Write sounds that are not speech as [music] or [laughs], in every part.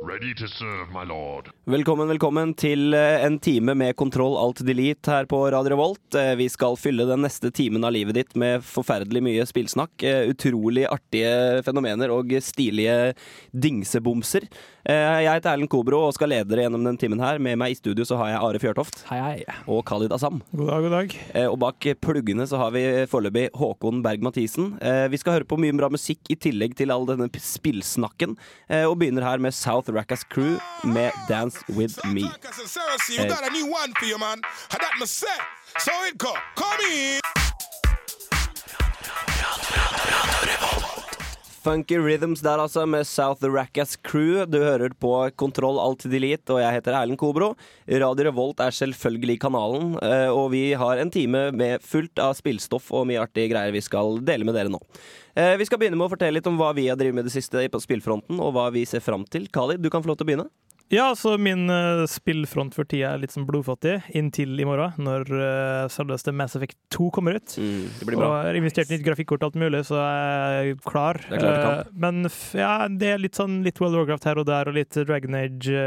Ready to serve, my lord. Velkommen, velkommen til eh, en time med Kontroll Alt Delete her på Radio Revolt. Eh, Vi skal fylle den neste timen av livet ditt med forferdelig mye spillsnakk. eh, Utrolig artige fenomener og stilige dingsebomser. Eh, Jeg heter Erlend Kobro og skal lede dere gjennom den timen her. Med meg i studio så har jeg Are Fjørtoft Hei, hei. og Khalid Assam. God dag, god dag. Eh, Og bak pluggene så har vi foreløpig Håkon Berg-Mathisen. Eh, Vi skal høre på mye bra musikk i tillegg til all denne spillsnakken. Eh, Og begynner her med South Rackas Crew med Dance With Me. Hey. Funky Rhythms der altså, med South Rackas Crew. Du hører på Kontroll Alt Delete, og jeg heter Erlend Kobro. Radio Revolt er selvfølgelig kanalen, eh, og vi har en time med fullt av spillstoff og mye artige greier vi skal dele med dere nå. Eh, Vi skal begynne med å fortelle litt om hva vi har drevet med det siste på spillfronten, og hva vi ser fram til. Kali, du kan få lov til å begynne. Ja, så min uh, spillfront for tida er litt sånn blodfattig, inntil i morgen, når uh, selveste Mass Effect 2 kommer ut. det blir Og jeg har investert nice. nytt grafikkort og alt mulig, så jeg er klar. Det er klar til kamp. Eh, men f ja, det er litt sånn litt World of Warcraft her og der, og litt Dragon Age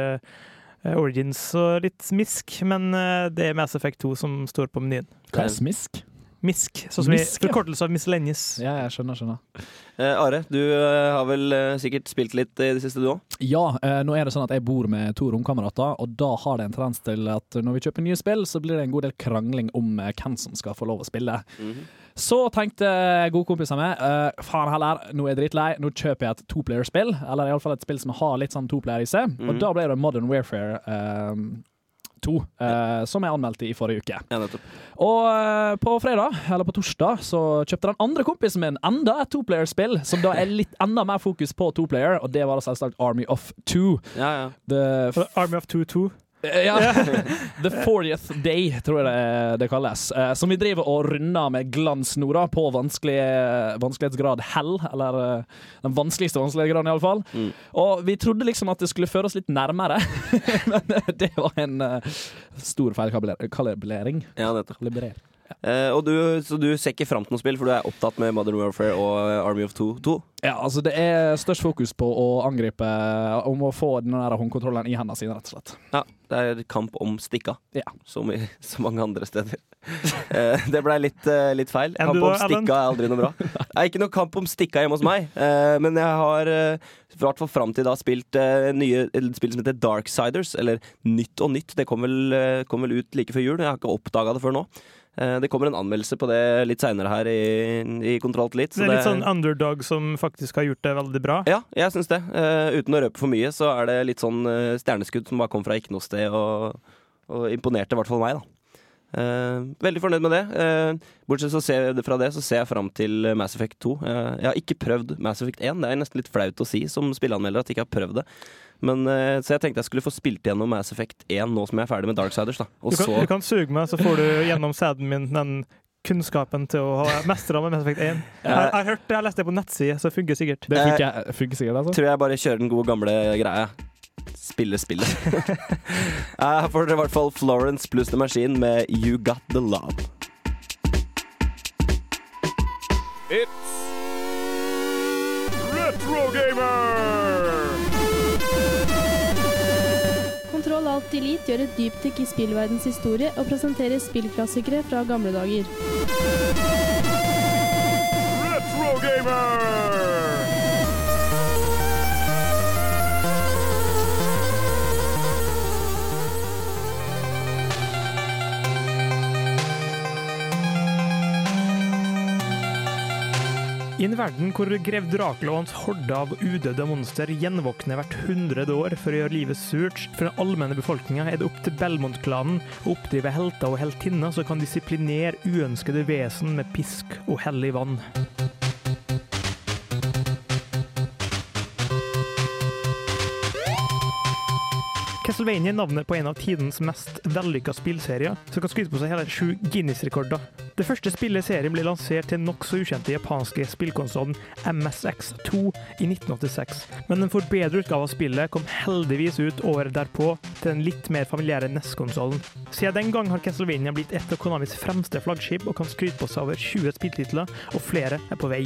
Uh, Origins og litt smisk, men eh, det er Mass Effect 2 som står på menyen. Hva er smisk? Misk, sånn som Misk, ja. forkortelse av Miscellaneous. Ja, jeg skjønner, skjønner. Eh, Are, du eh, har vel eh, sikkert spilt litt i det siste, du òg? Ja, eh, nå er det sånn at jeg bor med to romkamerater, og da har det en tendens til at når vi kjøper nye spill, så blir det en god del krangling om eh, hvem som skal få lov å spille. Så tenkte godkompiser med uh, faen heller, nå er jeg dritlei, nå kjøper jeg et toplayer-spill. Eller iallfall et spill som har litt sånn toplayer i seg. Mhm. Og da ble det Modern Warfare eh, 2, eh, som jeg anmeldte i forrige uke. Ja. Og eh, på fredag, eller på torsdag, så kjøpte den andre kompisen min enda et toplayerspill, som da er litt enda mer fokus på toplayer, og det var da selvsagt Army of Two. Ja, ja. The, Army of 2-2. Ja, [laughs] The 40th Day, tror jeg det, det kalles. Eh, som vi driver og runder med glans nå, da, på vanskelig, vanskelighetsgrad hell. Eller eh, den vanskeligste vanskelighetsgraden, iallfall. Mm. Og vi trodde liksom at det skulle føre oss litt nærmere, [laughs] men eh, det var en eh, stor feilkalibrering. ja nettopp. Eh, og du, så du ser ikke fram til noe spill, for du er opptatt med Modern Warfare og eh, Army of Two? to? Ja, altså det er størst fokus på å angripe Om å få den der håndkontrollen i hendene sine, rett og slett. Ja, det er kamp om stikka, Ja. som i [laughs] så mange andre steder. uh, det blei litt, uh, litt feil. Kamp om stikka er aldri noe bra. [laughs] Det er ikke noe kamp om stikka hjemme hos meg, eh, men jeg har i hvert fall fram til da spilt nye spill som heter Darksiders, eller Nytt og nytt. Det kom vel, kom vel ut like før jul. Jeg har ikke oppdaga det før nå. Eh, det kommer en anmeldelse på det litt seinere her i, i Kontroll til litt. Det er litt sånn underdog som faktisk har gjort det veldig bra. Ja, jeg syns det. Eh, uten å røpe for mye, så er det litt sånn eh, stjerneskudd som bare kom fra ikke noe sted, og, og imponerte i hvert fall meg, da. Uh, veldig fornøyd med det. Uh, bortsett så ser fra det så ser jeg fram til Mass Effect 2. Uh, jeg har ikke prøvd Mass Effect 1. Det er nesten litt flaut å si som spilleanmelder at jeg ikke har prøvd det. Men, eh, så jeg tenkte jeg skulle få spilt gjennom Mass Effect 1 nå som jeg er ferdig med Darksiders. Da. Og Du kan, så du kan suge meg, så får du gjennom sæden min den kunnskapen til å ha mestra med Mass Effect 1. Jeg, har hørt det, jeg leste det på nettside, så det funker sikkert. Det funker, funker sikkert, altså. tror jeg bare kjører den gode gamle greia. Spille spillet. [laughs] Her får dere i hvert fall Florence pluss The Machine med You Got The Love. It's Kontroll alt delete gjør et dypdykk i spillverdens historie og presenterer spillklassikere fra gamle dager. En verden hvor grev Dracula og hans horde av udøde monster gjenvåkner hvert hundrede år for å gjøre livet surt for den allmenne befolkninga, er det opp til Belmont-klanen å oppdrive helter og heltinner som kan disiplinere uønskede vesen med pisk og hellig vann. Castlevania er navnet på en av tidens mest vellykka spillserier, som kan skryte på seg hele sju Guinness-rekorder. Det første spillet i serien ble lansert til nokså ukjente japanske spillkonsollen MSX2 i 1986, men en forbedret utgave av spillet kom heldigvis ut året derpå til den litt mer familiære NES-konsollen. Siden den gang har Castlevania blitt et av Konamis fremste flaggskip og kan skryte på seg over 20 spilltitler, og flere er på vei.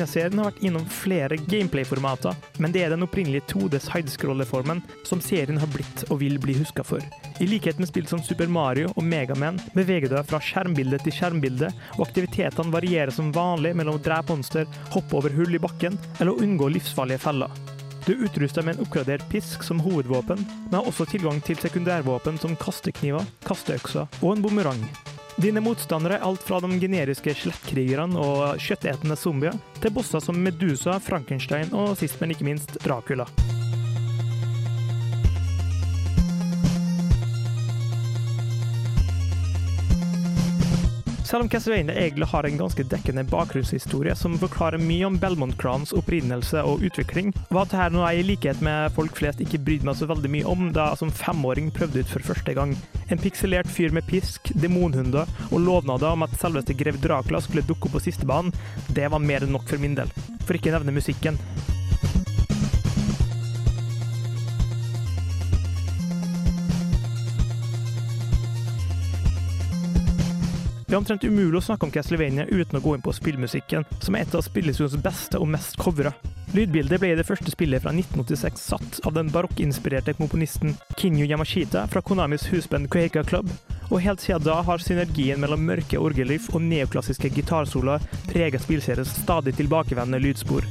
Castlevania-serien har vært innom flere gameplay-formater, men det er den opprinnelige 2Ds sidescroller-formen som serien har blitt og vil bli huska for. I likhet med spill som Super Mario og Megaman beveger du deg fra skjermbilde til skjermbilde, og aktivitetene varierer som vanlig mellom å drepe monster, hoppe over hull i bakken eller å unngå livsfarlige feller. Du er utrusta med en oppgradert pisk som hovedvåpen, men har også tilgang til sekundærvåpen som kastekniver, kasteøkser og en bumerang. Dine motstandere er alt fra de generiske skjelettkrigerne og kjøttetende zombier, til bosser som Medusa, Frankenstein og sist, men ikke minst Dracula. Selv om Castlevania egentlig har en ganske dekkende bakgrunnshistorie som forklarer mye om Belmont-klanens opprinnelse og utvikling, var dette noe jeg i likhet med folk flest ikke brydde meg så veldig mye om da jeg som femåring prøvde ut for første gang. En pikselert fyr med pisk, demonhunder og lovnader om at selveste grev Dracula skulle dukke opp på sistebanen, det var mer enn nok for min del. For ikke å nevne musikken. Det er omtrent umulig å snakke om Castlevania uten å gå inn på spillmusikken, som er et av spillestudioets beste og mest covra. Lydbildet ble i det første spillet fra 1986 satt av den barokkinspirerte komponisten Kinyo Yamashita fra Konamis husband Koeika Club, og helt siden da har synergien mellom mørke orgelriff og neoklassiske gitarsoloer preget spillseriens stadig tilbakevendende lydspor.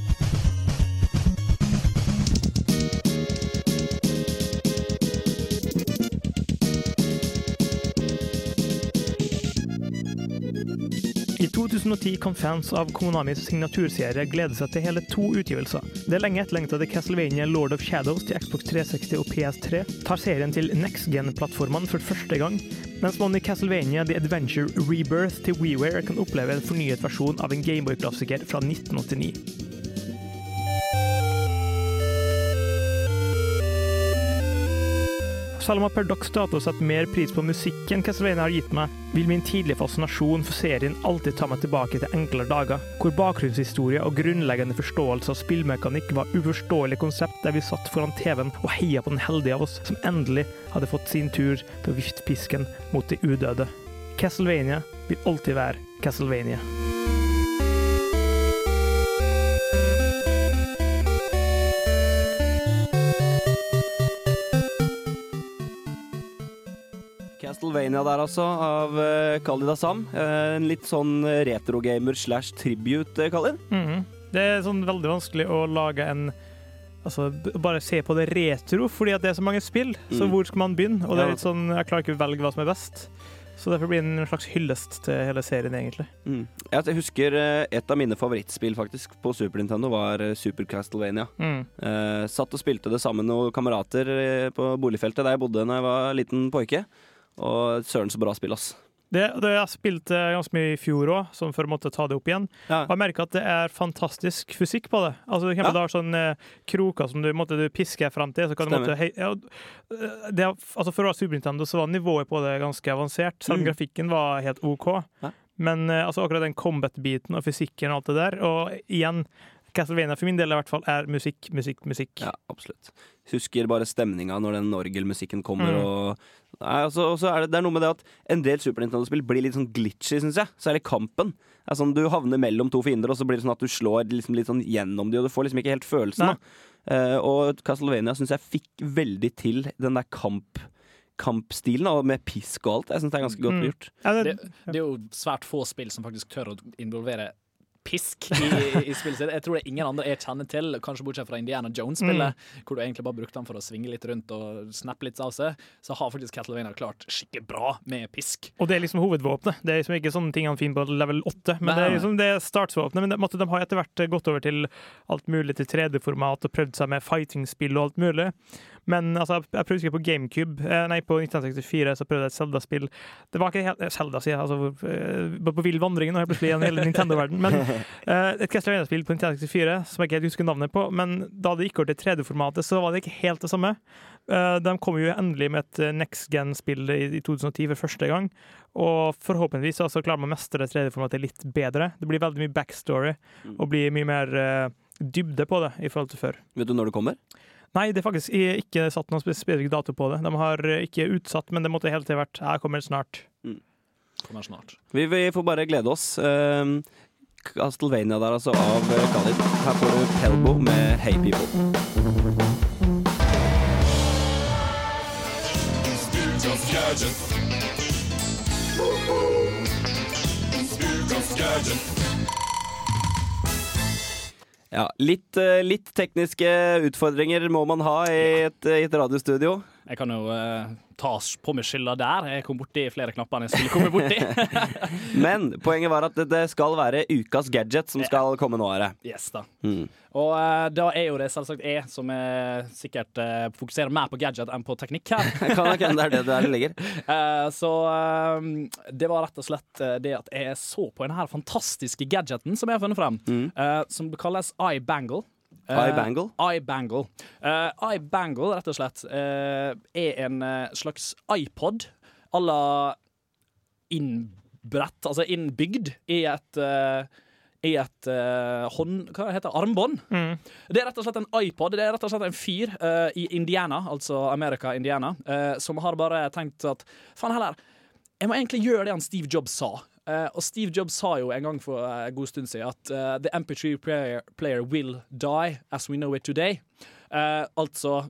2010 kan fans av Konamis signaturserie glede seg til hele to utgivelser. Det lenge etterlengtede Castlevania Lord of Shadows til Xbox 360 og PS3 tar serien til next gen-plattformene for første gang, mens man i Castlevania The Adventure Rebirth til WeWare kan oppleve en fornyet versjon av en Gameboy-klassiker fra 1989. Selv om jeg per dags dato setter mer pris på musikken Castlevania har gitt meg, vil min tidlige fascinasjon for serien alltid ta meg tilbake til enklere dager, hvor bakgrunnshistorie og grunnleggende forståelse av spillmekanikk var uforståelige konsept der vi satt foran TV-en og heia på den heldige av oss som endelig hadde fått sin tur til å vifte pisken mot de udøde. Castlevania vil alltid være Castlevania. Castlevania der, altså, av uh, Khalid Assam. Uh, en litt sånn retrogamer slash tribute, uh, Khalid. Mhm. Det er sånn veldig vanskelig å lage en Altså, bare se på det retro, fordi at det er så mange spill. Så Mm. hvor skal man begynne? Og det er litt sånn, jeg klarer ikke å velge hva som er best. Så derfor blir det en slags hyllest til hele serien, egentlig. Mm. Jeg husker eh, et av mine favorittspill faktisk på Super Nintendo var eh, Super Castlevania. Mm. Eh, satt og spilte det sammen med noen kamerater eh, på boligfeltet der jeg bodde da jeg var liten pojke. Og søren så bra spill, ass. Det, det jeg spilte ganske mye i fjor òg, som for å måtte ta det opp igjen. Ja. Og jeg merker at det er fantastisk fysikk på det. Altså, for Ja. Du har sånne eh, kroker som du, måtte, du pisker frem til. Så kan du måtte, hei, ja, eh, det, altså For å være Super Nintendo så var nivået på det ganske avansert, selv om Mm. grafikken var helt OK. Ja. Men eh, altså, akkurat den combat-biten og fysikken og alt det der, og igjen Castlevania for min del i hvert fall er musikk, musikk, musikk. Ja, absolutt. Husker bare stemninga når den orgelmusikken kommer. Mm. Og Nei, altså, er det, det er noe med det at en del Super Nintendo-spill blir litt sånn glitchy, syns jeg. Særlig kampen. Det er sånn, Du havner mellom to fiender, og så blir det sånn at du slår liksom litt sånn gjennom de, og du får liksom ikke helt følelsen. Eh, og Castlevania syns jeg fikk veldig til den der kamp kampstilen, og med pisk og alt. Jeg syns det er ganske godt Mm. gjort. Ja, Det, det, det er jo svært få spill som faktisk tør å involvere pisk i, i spillet sitt. Jeg tror det er ingen andre jeg kjenner til, kanskje bortsett fra Indiana Jones-spillet, hvor du egentlig bare brukte den for å svinge litt rundt og snappe litt av seg, så har faktisk Castlevania klart skikkelig bra med pisk. Og det er liksom hovedvåpenet. Det er liksom ikke sånne ting han finner på level 8, men Nei, det er liksom det startsvåpenet. Men det, måtte, de har etter hvert gått over til alt mulig til 3D-format og prøvd seg med fighting-spill og alt mulig. Men altså, jeg, prøvde ikke på GameCube. Eh, nei, på 1964 så prøvde jeg et Zelda-spill. Det var ikke helt eh, Zelda, sier jeg. Altså, eh, på vill vandring nå, plutselig, gjennom hele Nintendo-verden. Men [laughs] et Castlevania-spill på 1964 som jeg ikke helt husker navnet på. Men da det gikk over til 3D-formatet, så var det ikke helt det samme. De kom jo endelig med et next gen-spill i, i 2010 for første gang. Og forhåpentligvis så klarer man å mestre 3D-formatet litt bedre. Det blir veldig mye backstory og blir mye mer dybde på det i forhold til før. Vet du når det kommer? Nei, det er faktisk ikke satt noen spes- spesifikk dato på det. De har eh, ikke utsatt, men det måtte hele tiden vært 'her kommer snart. Kommer snart. Vi, vi får bare glede oss. Um, Castlevania der, altså, av eh, Khalid. Her får du Pelbo med Hey People. Ja, litt, eh, litt tekniske utfordringer må man ha i et, i et radiostudio. Jeg kan jo uh, ta på meg skylda der. Jeg kom borti flere knapper enn jeg skulle komme borti. [laughs] [laughs] Men poenget var at det- skal være ukas gadget som skal komme nå. Are. yes da. Mm. Og uh, da er jo det selvsagt jeg som er sikkert uh, fokuserer mer på gadget enn på teknikk her. [laughs] Kan nok hende det er det der det ligger. Uh, så eh, det var rett og slett det at jeg så på denne fantastiske gadgeten som jeg har funnet frem, eh, som kalles iBangle. Eh, iBangle? iBangle. Eye Bangle, rett og slett, eh, er en eh, slags iPod à la innbrett, altså innbygd i et eh, i et uh, hånd... Hva heter det? Armbånd. Det er rett og slett en iPod. Det er rett og slett en fyr uh, i Indiana, altså America, Indiana, uh, som har bare tenkt at faen heller, jeg må egentlig gjøre det han Steve Jobs sa. Eh, og Steve Jobs sa jo en gang for eh, en god stund siden at uh, the MP3 player, player will die as we know it today. Eh, altså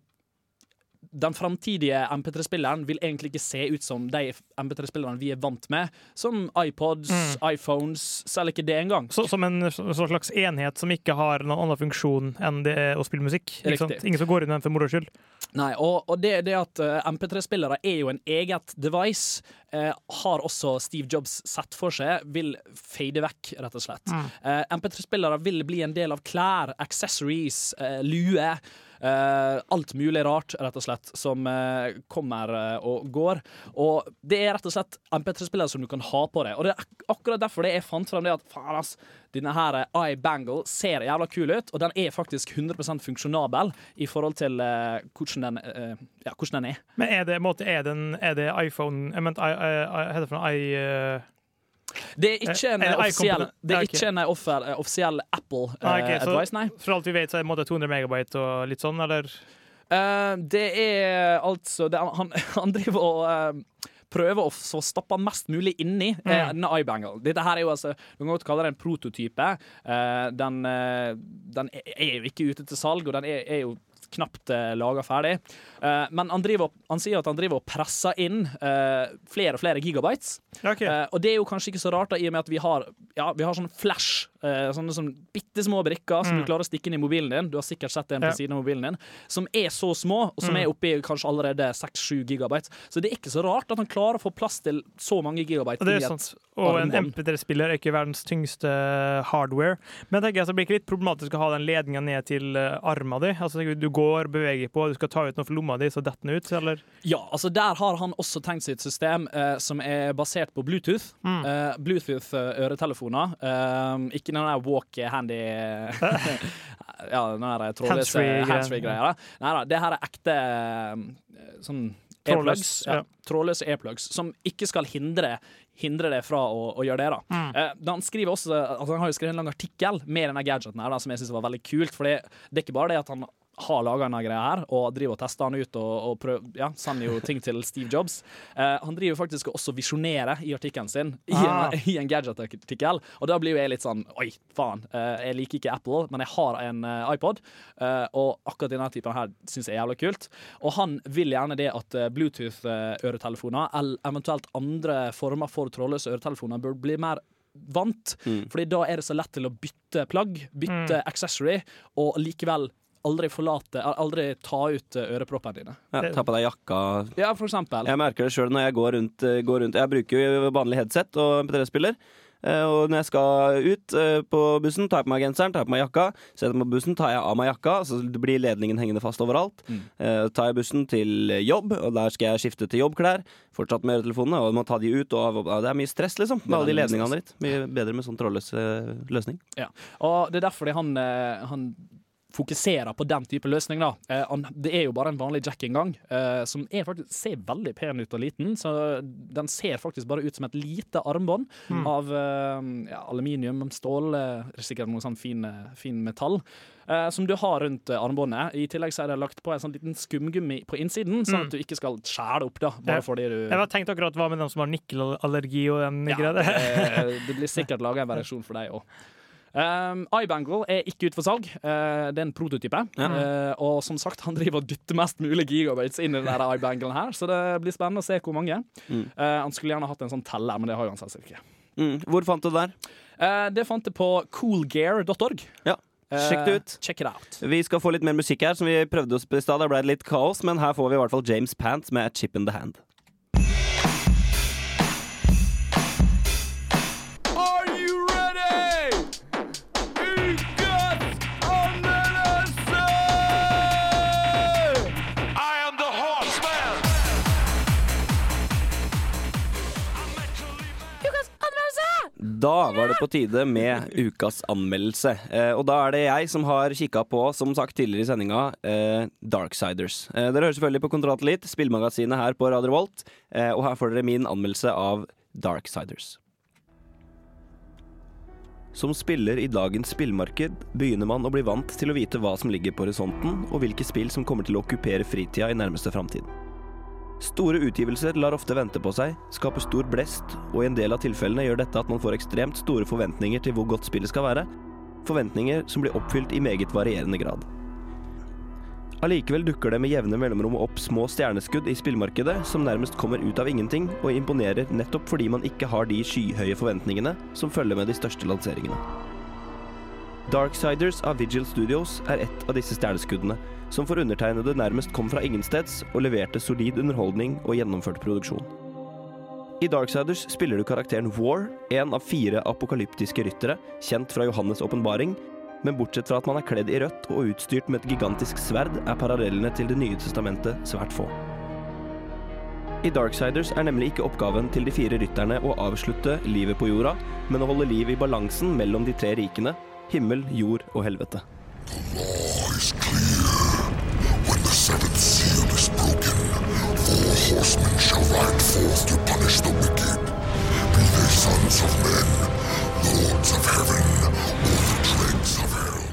den framtidige MP3-spilleren vil egentlig ikke se ut som de MP3-spillerne vi er vant med, som iPods, iPhones, selv ikke det engang. Så, som en slags enhet som ikke har noen annen funksjon enn det å spille musikk. Ingen som går inn i den for moro skyld. Nei, og, og det, det at eh, MP3-spillere er jo en eget device, eh, har også Steve Jobs sett for seg, vil fade vekk, rett og slett. Eh, MP3-spillere vil bli en del av klær, accessories, eh, lue. Eh, alt mulig rart, rett og slett, som eh, kommer eh, og går. Og det er rett og slett MP3-spillere som du kan ha på deg. Og det er ak akkurat derfor det jeg fant frem det at faen, ass, denne her iBangle ser jævla kul ut, og den er faktisk 100% funksjonabel i forhold til hvordan, den, ja, hvordan den er. Men er det, måte, er den, er det iPhone Jeg mente, I, heter det for noe i Det er ikke en Er eh, offisiell, det er Ja, ok. ikke en eh, offer, offisiell, Apple ah, okay, Apple-advice, nei. For alt vi vet, så er det på en måte 200 megabyte og litt sånn, eller? Uh, det er altså det, han, [laughs] han driver og uh, prøver å få stappa mest mulig inni uh, denne iBangle. Dette her er jo altså Du kan godt kalle det en prototype. Uh, den, eh, den er er jo ikke ute til salg, og den er, er jo knapt uh, laga ferdig. Eh, men han, driver, han sier at han driver og presser inn eh, flere og flere gigabytes. Okay. ok. Eh, og det er jo kanskje ikke så rart, da, i og med at vi har, ja, vi har sånn flash. Eh, sånne som bitte små brikker som du klarer å stikke inn i mobilen din. Du har sikkert sett en på Ja. siden av mobilen din. Som er så små, og som er oppe i kanskje allerede 6-7 gigabyte. Så det er ikke så rart at han klarer å få plass til så mange gigabyte. Det er sant. Og en. MP3-spiller er ikke verdens tyngste hardware. Men jeg tenker at det blir ikke litt problematisk å ha den ledninga ned til uh, arma di? Altså, du går, beveger på, du skal ta ut noe fra lomma di, så detter den ut, eller? Ja, altså der har han også tenkt sitt system uh, som er basert på Bluetooth. Mm. Uh, Bluetooth-øretelefoner. Eh, ikke den der walk-handy [laughs] Ja, den der trådløse Handsfree-greia. Nei da, det her er ekte eh, sånn Trådløs. Ja, trådløse airplugs som ikke skal hindre hindre det fra å, å gjøre det. da. Mm. Eh, han skriver også, altså han har jo skrevet en lang artikkel med denne gadgeten her, da, som jeg synes var veldig kult. For det, det er ikke bare det at han har laga denne greia her og driver og tester den ut og, og prøver, ja, sender jo ting til Steve Jobs. Eh, han driver faktisk også visjonerer i artikkelen sin, i Ah. en, [laughs] i en gadget-artikkel. Og da blir jo jeg litt sånn Oi, faen. eh, jeg liker ikke Apple, men jeg har en eh, iPod, eh, og akkurat denne typen her syns jeg er jævla kult. Og han vil gjerne det at eh, Bluetooth-øretelefoner, eller eventuelt andre former for trådløse øretelefoner, bør bli mer vant. Mm. Fordi da er det så lett til å bytte plagg, bytte accessory, og likevel aldri forlate Aldri ta ut eh, øreproppene dine. Ja, ta på deg jakka. Ja, for eksempel. Jeg merker det sjøl når jeg går rundt, eh, går rundt Jeg bruker jo vanlig headset og MP3-spiller. Eh, Og når jeg skal ut på bussen, tar jeg på meg genseren, tar jeg på meg jakka. Setter meg på bussen, tar jeg av meg jakka, så blir ledningen hengende fast overalt. Mm. Eh, Tar jeg bussen til jobb, og der skal jeg skifte til jobbklær. Fortsatt med øretelefonene, og må ta de ut. Og og det er mye stress, liksom, med alle de ledningene ditt. Mye bedre med sånn trådløs løsning. Ja. Og det er derfor han, han fokuserer på den type løsning. Da. Eh, det er jo bare en vanlig jackinngang, eh, som faktisk, ser veldig pen ut og liten. Så den ser faktisk bare ut som et lite armbånd av eh, ja, aluminium, stål, eh, sikkert noe sånn fin, fin metall. eh, som du har rundt armbåndet. I tillegg så er det lagt på en sånn liten skumgummi på innsiden, sånn at du ikke skal skjære opp, da, bare fordi du Jeg var tenkt akkurat hva med dem som har nikkelallergi og den ja, greia der. det, det blir sikkert laga en variasjon for deg òg. Um, iBangle er ikke ute for salg. Uh, det er en prototype. Eh, og som sagt, han driver og dytter mest mulig gigabytes inn i den iBanglen her, så det blir spennende å se hvor mange. Mm. Uh, han skulle gjerne hatt en sånn teller, men det har jo han selvsagt ikke. Mm. Hvor fant du det der? Det fant jeg på coolgear.org. Ja, sjekk det ut. Check it out. Vi skal få litt mer musikk her, som vi prøvde oss på i stad. Der ble det litt kaos, men her får vi i hvert fall James Pant med 'Chip in the Hand'. På tide med ukas anmeldelse. Eh, og da er det jeg som har kikka på, som sagt tidligere i sendinga, eh, Darksiders. Eh, dere hører selvfølgelig på Kontroll Elite, spillmagasinet her på Radio Volt. Eh, og her får dere min anmeldelse av Darksiders. Som spiller i dagens spillmarked begynner man å bli vant til å vite hva som ligger på horisonten, og hvilke spill som kommer til å okkupere fritida i nærmeste framtid. Store utgivelser lar ofte vente på seg, skaper stor blest, og i en del av tilfellene gjør dette at man får ekstremt store forventninger til hvor godt spillet skal være, forventninger som blir oppfylt i meget varierende grad. Allikevel dukker det med jevne mellomrom opp små stjerneskudd i spillmarkedet som nærmest kommer ut av ingenting og imponerer nettopp fordi man ikke har de skyhøye forventningene som følger med de største lanseringene. Darksiders av Vigil Studios er ett av disse stjerneskuddene, som for undertegnede nærmest kom fra ingensteds og leverte solid underholdning og gjennomført produksjon. I Darksiders spiller du karakteren War, en av fire apokalyptiske ryttere, kjent fra Johannes' åpenbaring, men bortsett fra at man er kledd i rødt og utstyrt med et gigantisk sverd, er parallellene til Det nye testamentet svært få. I Darksiders er nemlig ikke oppgaven til de fire rytterne å avslutte livet på jorda, men å holde liv i balansen mellom de tre rikene, himmel, jord og helvete. Is clear. When the seventh seal is broken, four horsemen shall ride forth to punish the wicked. Be they sons of men, lords of heaven, or the dregs of hell.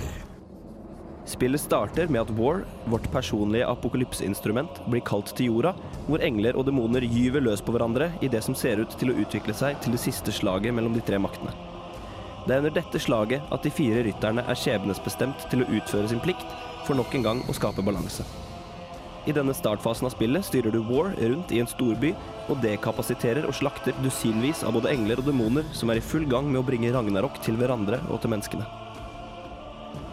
Spillet starter med at War, vårt personlige apokalypseinstrument, blir kalt til jorda, hvor engler og demoner gyver løs på hverandre i det som ser ut til å utvikle seg til det siste slaget mellom de tre maktene. Det er under dette slaget at de fire rytterne er skjebnesbestemt til å utføre sin plikt, for nok en gang å skape balanse. I denne startfasen av spillet styrer du War rundt i en storby og dekapasiterer og slakter dusinvis av både engler og demoner som er i full gang med å bringe Ragnarok til hverandre og til menneskene.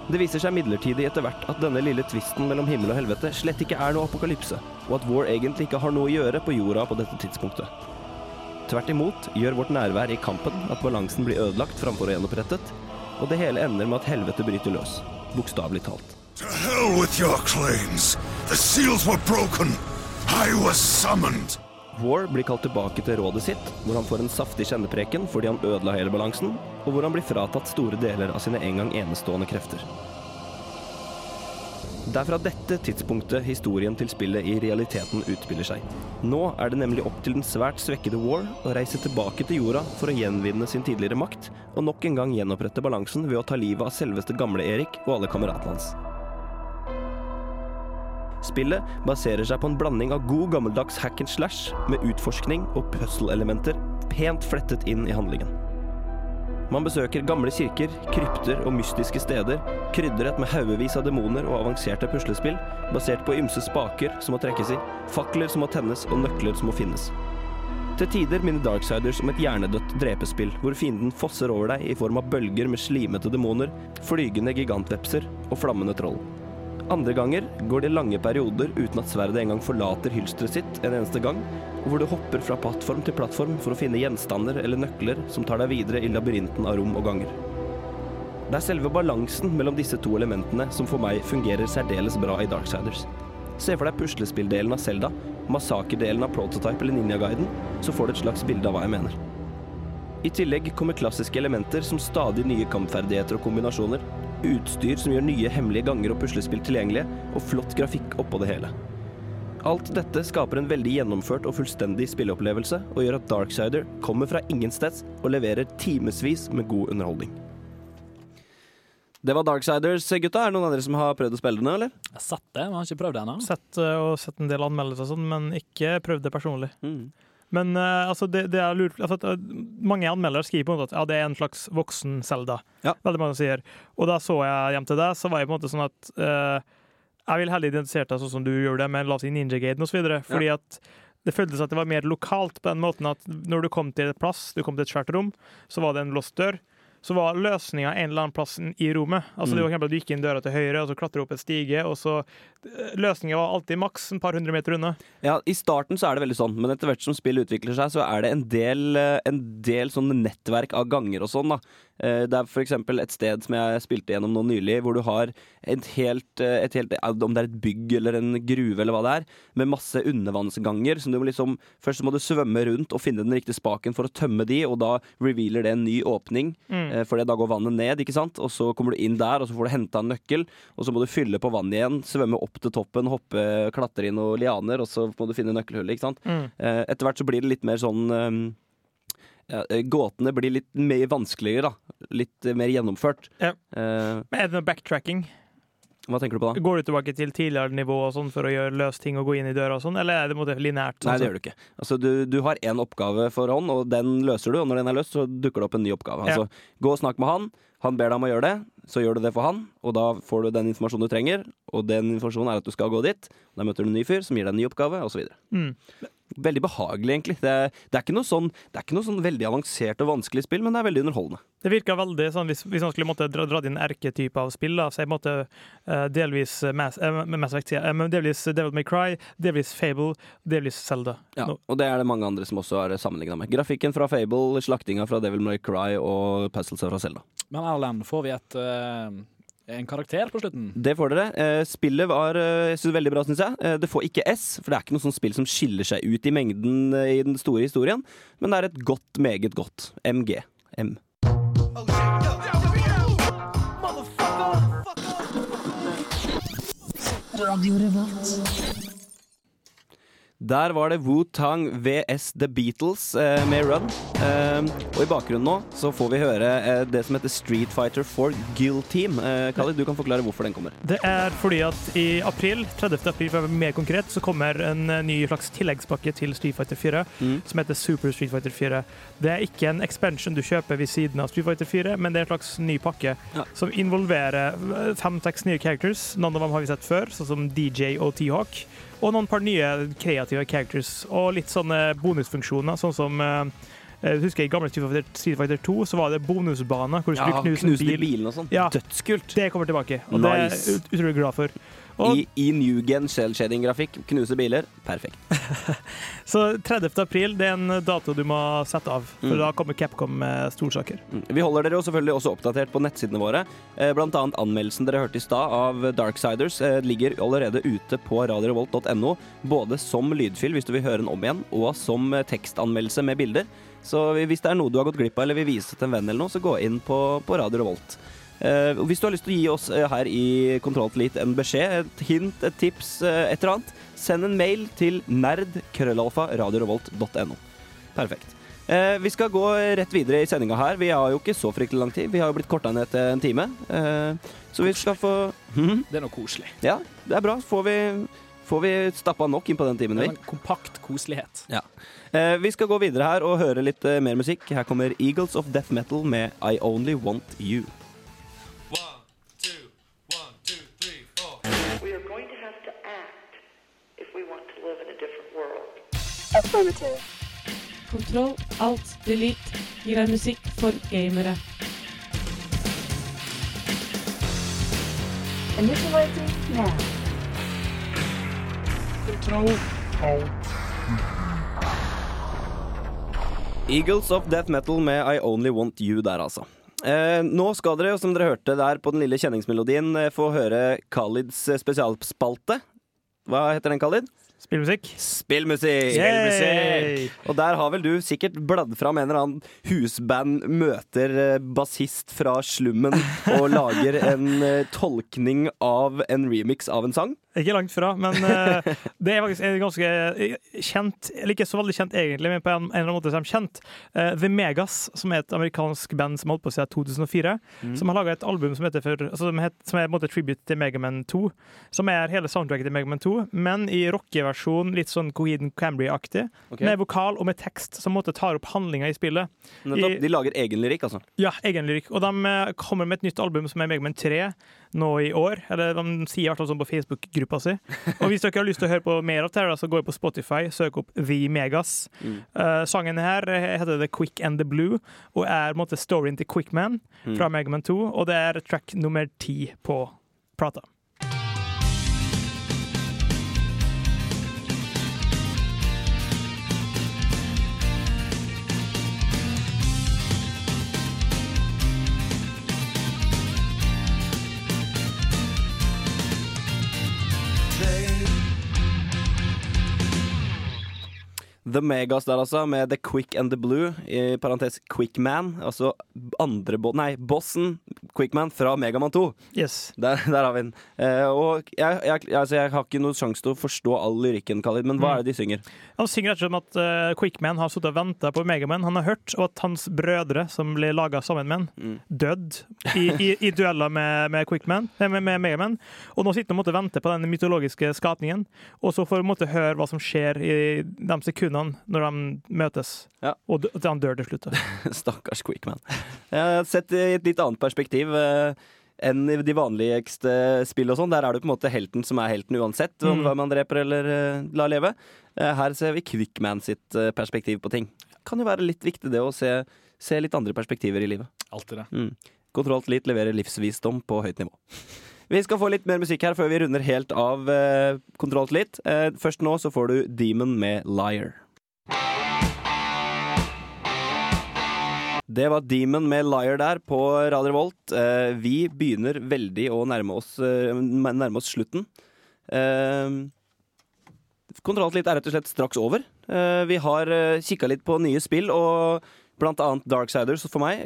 Det viser seg midlertidig etter hvert at denne lille tvisten mellom himmel og helvete slett ikke er noe apokalypse, og at War egentlig ikke har noe å gjøre på jorda på dette tidspunktet. Tvert imot gjør vårt nærvær i kampen at balansen blir ødelagt framfor å gjenopprettet, og det hele ender med at helvete bryter løs, bokstavelig talt. To hell with your claims. The seals were broken. I was summoned. War blir kalt tilbake til rådet sitt, hvor han får en saftig kjennepreken fordi han ødela hele balansen, og hvor han blir fratatt store deler av sine en gang enestående krefter. Det er fra dette tidspunktet historien til spillet i realiteten utspiller seg. Nå er det nemlig opp til den svært svekkede War å reise tilbake til jorda for å gjenvinne sin tidligere makt, og nok en gang gjenopprette balansen ved å ta livet av selveste gamle Erik og alle kameratene hans. Spillet baserer seg på en blanding av god gammeldags hack and slash med utforskning og puzzle-elementer pent flettet inn i handlingen. Man besøker gamle kirker, krypter og mystiske steder, krydret med haugevis av demoner og avanserte puslespill, basert på ymse spaker som må trekkes i, fakler som må tennes og nøkler som må finnes. Til tider minner Darksiders om et hjernedødt drepespill, hvor fienden fosser over deg i form av bølger med slimete demoner, flygende gigantvepser og flammende troll. Andre ganger går det lange perioder uten at sverdet engang forlater hylsteret sitt en eneste gang, og hvor du hopper fra plattform til plattform for å finne gjenstander eller nøkler som tar deg videre i labyrinten av rom og ganger. Det er selve balansen mellom disse to elementene som for meg fungerer særdeles bra i Darksiders. Se for deg puslespilldelen av Selda, massakerdelen av Prototype eller Ninja-guiden, så får du et slags bilde av hva jeg mener. I tillegg kommer klassiske elementer som stadig nye kampferdigheter og kombinasjoner, utstyr som gjør nye hemmelige ganger og puslespill tilgjengelige, og flott grafikk oppå det hele. Alt dette skaper en veldig gjennomført og fullstendig spilleopplevelse, og gjør at Darksider kommer fra ingensteds og leverer timevis med god underholdning. Det var Darksiders, gutta. Er det noen av dere som har prøvd å spille det nå, eller? Jeg har sett det, men har ikke prøvd det ennå. Sett, eh, og sett en del anmeldelser og sånn, men ikke prøvd det personlig. Mm. Men uh, altså, det, det er lurt altså, eh, Mange anmeldere skriver på en måte at ja, det er en slags voksen Zelda. Ja. Veldig mange sier. Og da så jeg hjem til deg, så var jeg på en måte sånn at uh, Jeg vil heller identifisere deg sånn som du gjør det med la oss si Ninja Gaiden osv. Fordi at det føltes at det var mer lokalt på den måten at når du kom til et plass, du kom til et svært rom, så var det en låst dør. Så var løsninga en eller annen plass i rommet. Altså Mm. det var eksempel at Du gikk inn døra til høyre, og så klatra opp et stige. og så Løsninga var alltid maks en par hundre meter unna. Ja, I starten så er det veldig sånn, men etter hvert som spill utvikler seg, så er det en del, eh, en del sånne nettverk av ganger og sånn. da. Eh, Det er eksempel et sted som jeg spilte gjennom nå nylig, hvor du har et helt, eh, et helt Om det er et bygg eller en gruve eller hva det er, med masse undervannsganger. som du må liksom, Først må du svømme rundt og finne den riktige spaken for å tømme de, og da revealer det en ny åpning. Mm. Eh, For da går vannet ned, ikke sant? og så kommer du inn der, og så får du henta en nøkkel. Og så må du fylle på vann igjen, svømme opp til toppen, hoppe, klatre i noen lianer, og så må du finne nøkkelhullet. ikke sant? Mm. Etter hvert så blir det litt mer sånn Gåtene blir litt mer vanskeligere, da. Litt eh, mer gjennomført. Ja. Uh, Men er det noe backtracking? hva tenker du på da? Går du tilbake til tidligere nivå og sånn for å gjøre løse ting og gå inn i døra og sånn, eller er det lineært? sånn Nei, det gjør du ikke. Altså, du, du har én oppgave for hånd, og den løser du. Og når den er løst, så dukker det opp en ny oppgave. Ja. Altså, gå og snakk med han. Han ber deg om å gjøre det, så gjør du det for han. Og da får du den informasjonen du trenger, og den informasjonen er at du skal gå dit. Da møter du en ny fyr som gir deg en ny oppgave, osv. Mm. Veldig behagelig, egentlig. Det er, det, er ikke noe sånn, det er ikke noe sånn veldig avansert og vanskelig spill, men det er veldig underholdende. Det virka veldig sånn, hvis, hvis man skulle måtte dra, dra inn erketype av spill, da, så jeg måtte uh, eh, delvis Mass, uh, Mass Effect, eh, men delvis Devil May Cry, delvis Fable, delvis Zelda. Ja, no. og det er det mange andre som også har sammenligna med. Grafikken fra Fable, slaktinga fra Devil May Cry og puzzles fra Zelda. Men Erlend, får vi et, eh, en karakter på slutten? Det får dere. Eh, spillet var eh, jeg synes, veldig bra, syns jeg. Eh, det får ikke S, for det er ikke noe sånt spill som skiller seg ut i mengden i den store historien, men det er et godt, meget godt. MG. M. Der var det Wu-Tang VS The Beatles eh, med Run. Eh, og i bakgrunnen nå så får vi høre eh, det som heter Street Fighter 4 Guild Team. Eh, Khalid, du kan forklare hvorfor den kommer. Det er fordi at i april, 30. april for å være mer konkret, så kommer en eh, ny slags tilleggspakke til Street Fighter 4 Mm. som heter Super Street Fighter 4. Det er ikke en expansion du kjøper ved siden av Street Fighter 4, men det er en slags ny pakke Ja. som involverer eh, fem-seks nye characters. Noen av dem har vi sett før, sånn som DJ og T-Hawk. Og noen par nye kreative characters, og litt sånne bonusfunksjoner, sånn som eh, jeg husker I gamle Street Fighter, 2 så var det bonusbane. hvor du skulle knuse en knuse de bil. bilene og sånn. Ja. Dødskult. Det kommer tilbake, og det er jeg ut- utrolig glad for. Og, I, I new gen shell shading-grafikk, knuse biler. Perfekt. [laughs] så 30. april det er en dato du må sette av, for Mm. da kommer Capcom med storsaker. Mm. Vi holder dere jo selvfølgelig også oppdatert på nettsidene våre. Eh, Blant annet anmeldelsen dere hørte i stad av Darksiders eh, ligger allerede ute på radiorevolt.no. Både som lydfyll hvis du vil høre den om igjen, og som eh, tekstanmeldelse med bilder. Så hvis det er noe du har gått glipp av eller vil vise til en venn, eller noe, så gå inn på, på Radio Revolt. Og hvis du har lyst til å gi oss uh, her i Kontrolltelit en beskjed, et hint, et tips, uh, et eller annet, send en mail til nerd.krøllalfa.radiorevolt.no. Perfekt. Vi skal gå rett videre i sendinga her. Vi har jo ikke så fryktelig lang tid. Vi har jo blitt korta ned til en time. Så vi skal få Mhm. Det er noe koselig. Ja, det er bra. Får vi, får vi stappa nok inn på den timen, en kompakt koselighet. Eh, vi skal gå videre her og høre litt eh, mer musikk. Her kommer Eagles of Death Metal med I Only Want You. Affirmative. Kontroll, alt, delete gir deg musikk for gamere. Initializing now. Kontroll. Eagles of Death Metal med I Only Want You der, altså. Eh, nå skal dere, som dere hørte der på den lille kjenningsmelodien, eh, få høre Khalids eh, spesialspalte. Hva heter den, Khalid? Spillmusikk. Spillmusikk! Yay! Og der har vel du sikkert bladd fram en eller annen husband møter eh, bassist fra slummen og lager en eh, tolkning av en remix av en sang. Ikke langt fra, men eh, det er faktisk en ganske kjent Eller ikke så veldig kjent egentlig, men på en, eller annen måte som er de kjent. The Megas, som er et amerikansk band som har holdt på siden 2004, som har laga et album som, heter for, altså, som, het, som er på en måte tribute til Megaman 2, som er hele soundtracket til Megaman 2, men i rockeversjon, litt sånn Coheed Cambry-aktig, Okay. med vokal og med tekst som måte tar opp handlinga i spillet. I- De lager egen lyrikk, altså. Ja, egen lyrikk. Og de eh, kommer med et nytt album som er Megaman 3 nå i år. Eller de sier i hvert fall sånn på Facebook-gruppa si. Og hvis dere har lyst til å høre på mer av her, så gå jeg på Spotify, søk opp The Megas. Eh, sangen her heter The Quick and the Blue og er på en måte storyen til Quickman fra Megaman 2. Og det er track nummer ti på plata. The Megas der, altså, med The Quick and the Blue, i parentes Quickman. Altså andre bo nei, bossen Quickman fra Megaman 2. Yes. Der, der har vi den. Eh, og jeg, jeg, altså, jeg har ikke noen sjanse til å forstå all lyrikken, Khalid, men hva er det de synger? Han synger rett og slett om at uh, Quickman har sittet og venta på Megaman. Han har hørt og at hans brødre, som ble laga sammen med han, dødd i, i, i dueller med, med, Quickman, eh, med, med Megaman. Og nå sitter han og måtte vente på den mytologiske skapningen, og så får han høre hva som skjer i de sekundene når de møtes. Ja. Og at han dør til slutt. [laughs] Stakkars Quickman. Sett i et litt annet perspektiv eh, enn i de vanligste spill og sånn. Der er det på en måte helten som er helten uansett om Mm. hva man dreper eller eh, lar leve. Eh, her ser vi Quickman sitt perspektiv på ting. Kan jo være litt viktig det å se, se litt andre perspektiver i livet. Alltid det. Mm. Kontrollt litt leverer livsvisdom på høyt nivå. Vi skal få litt mer musikk her før vi runder helt av eh, Kontrollt litt Eh, først nå så får du Demon med Liar. Det var Demon med Liar der på Radio Revolt. Eh, vi begynner veldig å nærme oss, eh, nærme oss slutten. Eh, Kontrollt litt er rett og slett straks over. Vi har kikka litt på nye spill, og blant annet Darksiders for meg.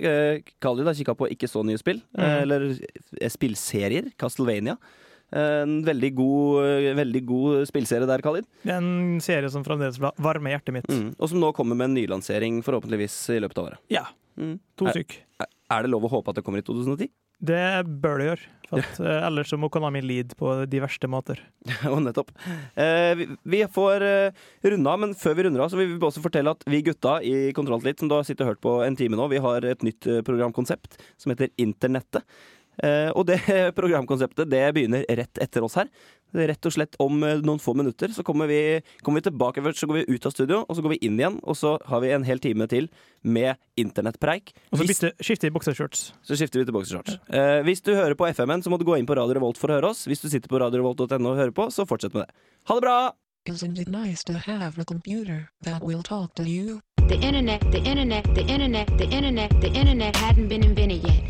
Khalid har kikka på ikke så nye spill, mm. eller spillserier. Castlevania. En veldig god, veldig god spillserie der, Khalid. En serie som fremdeles varmer hjertet mitt. Mm. Og som nå kommer med en nylansering forhåpentligvis i løpet av året. Ja, Mm. to Er- stykk. Er det lov å håpe at det kommer i 2010? Det bør det gjøre. For at, ja. [laughs] ellers så må Konami lide på de verste måter. [laughs] Og nettopp. Eh, vi, vi får eh, runde av, men før vi runder av, så vil vi også fortelle at vi gutta i Kontroll Litt, som du har sittet og hørt på en time nå, vi har et nytt eh, programkonsept som heter Internettet. Eh, og det [laughs] programkonseptet det begynner rett etter oss her. Rett og slett om eh, noen få minutter så kommer vi, kommer vi tilbake først, så går vi ut av studio, og så går vi inn igjen, og så har vi en hel time til med internettpreik. Og så bytte, skifter vi boksershorts. så skifter vi til boxershorts. Eh, hvis du hører på FM-en, så må du gå inn på Radio Revolt for å høre oss. Hvis du sitter på radiorevolt.no og hører på, så fortsett med det. Ha det bra! Isn't it nice to have a computer that will talk to you? The internet, the internet, the internet, the internet, the internet hadn't been invented yet.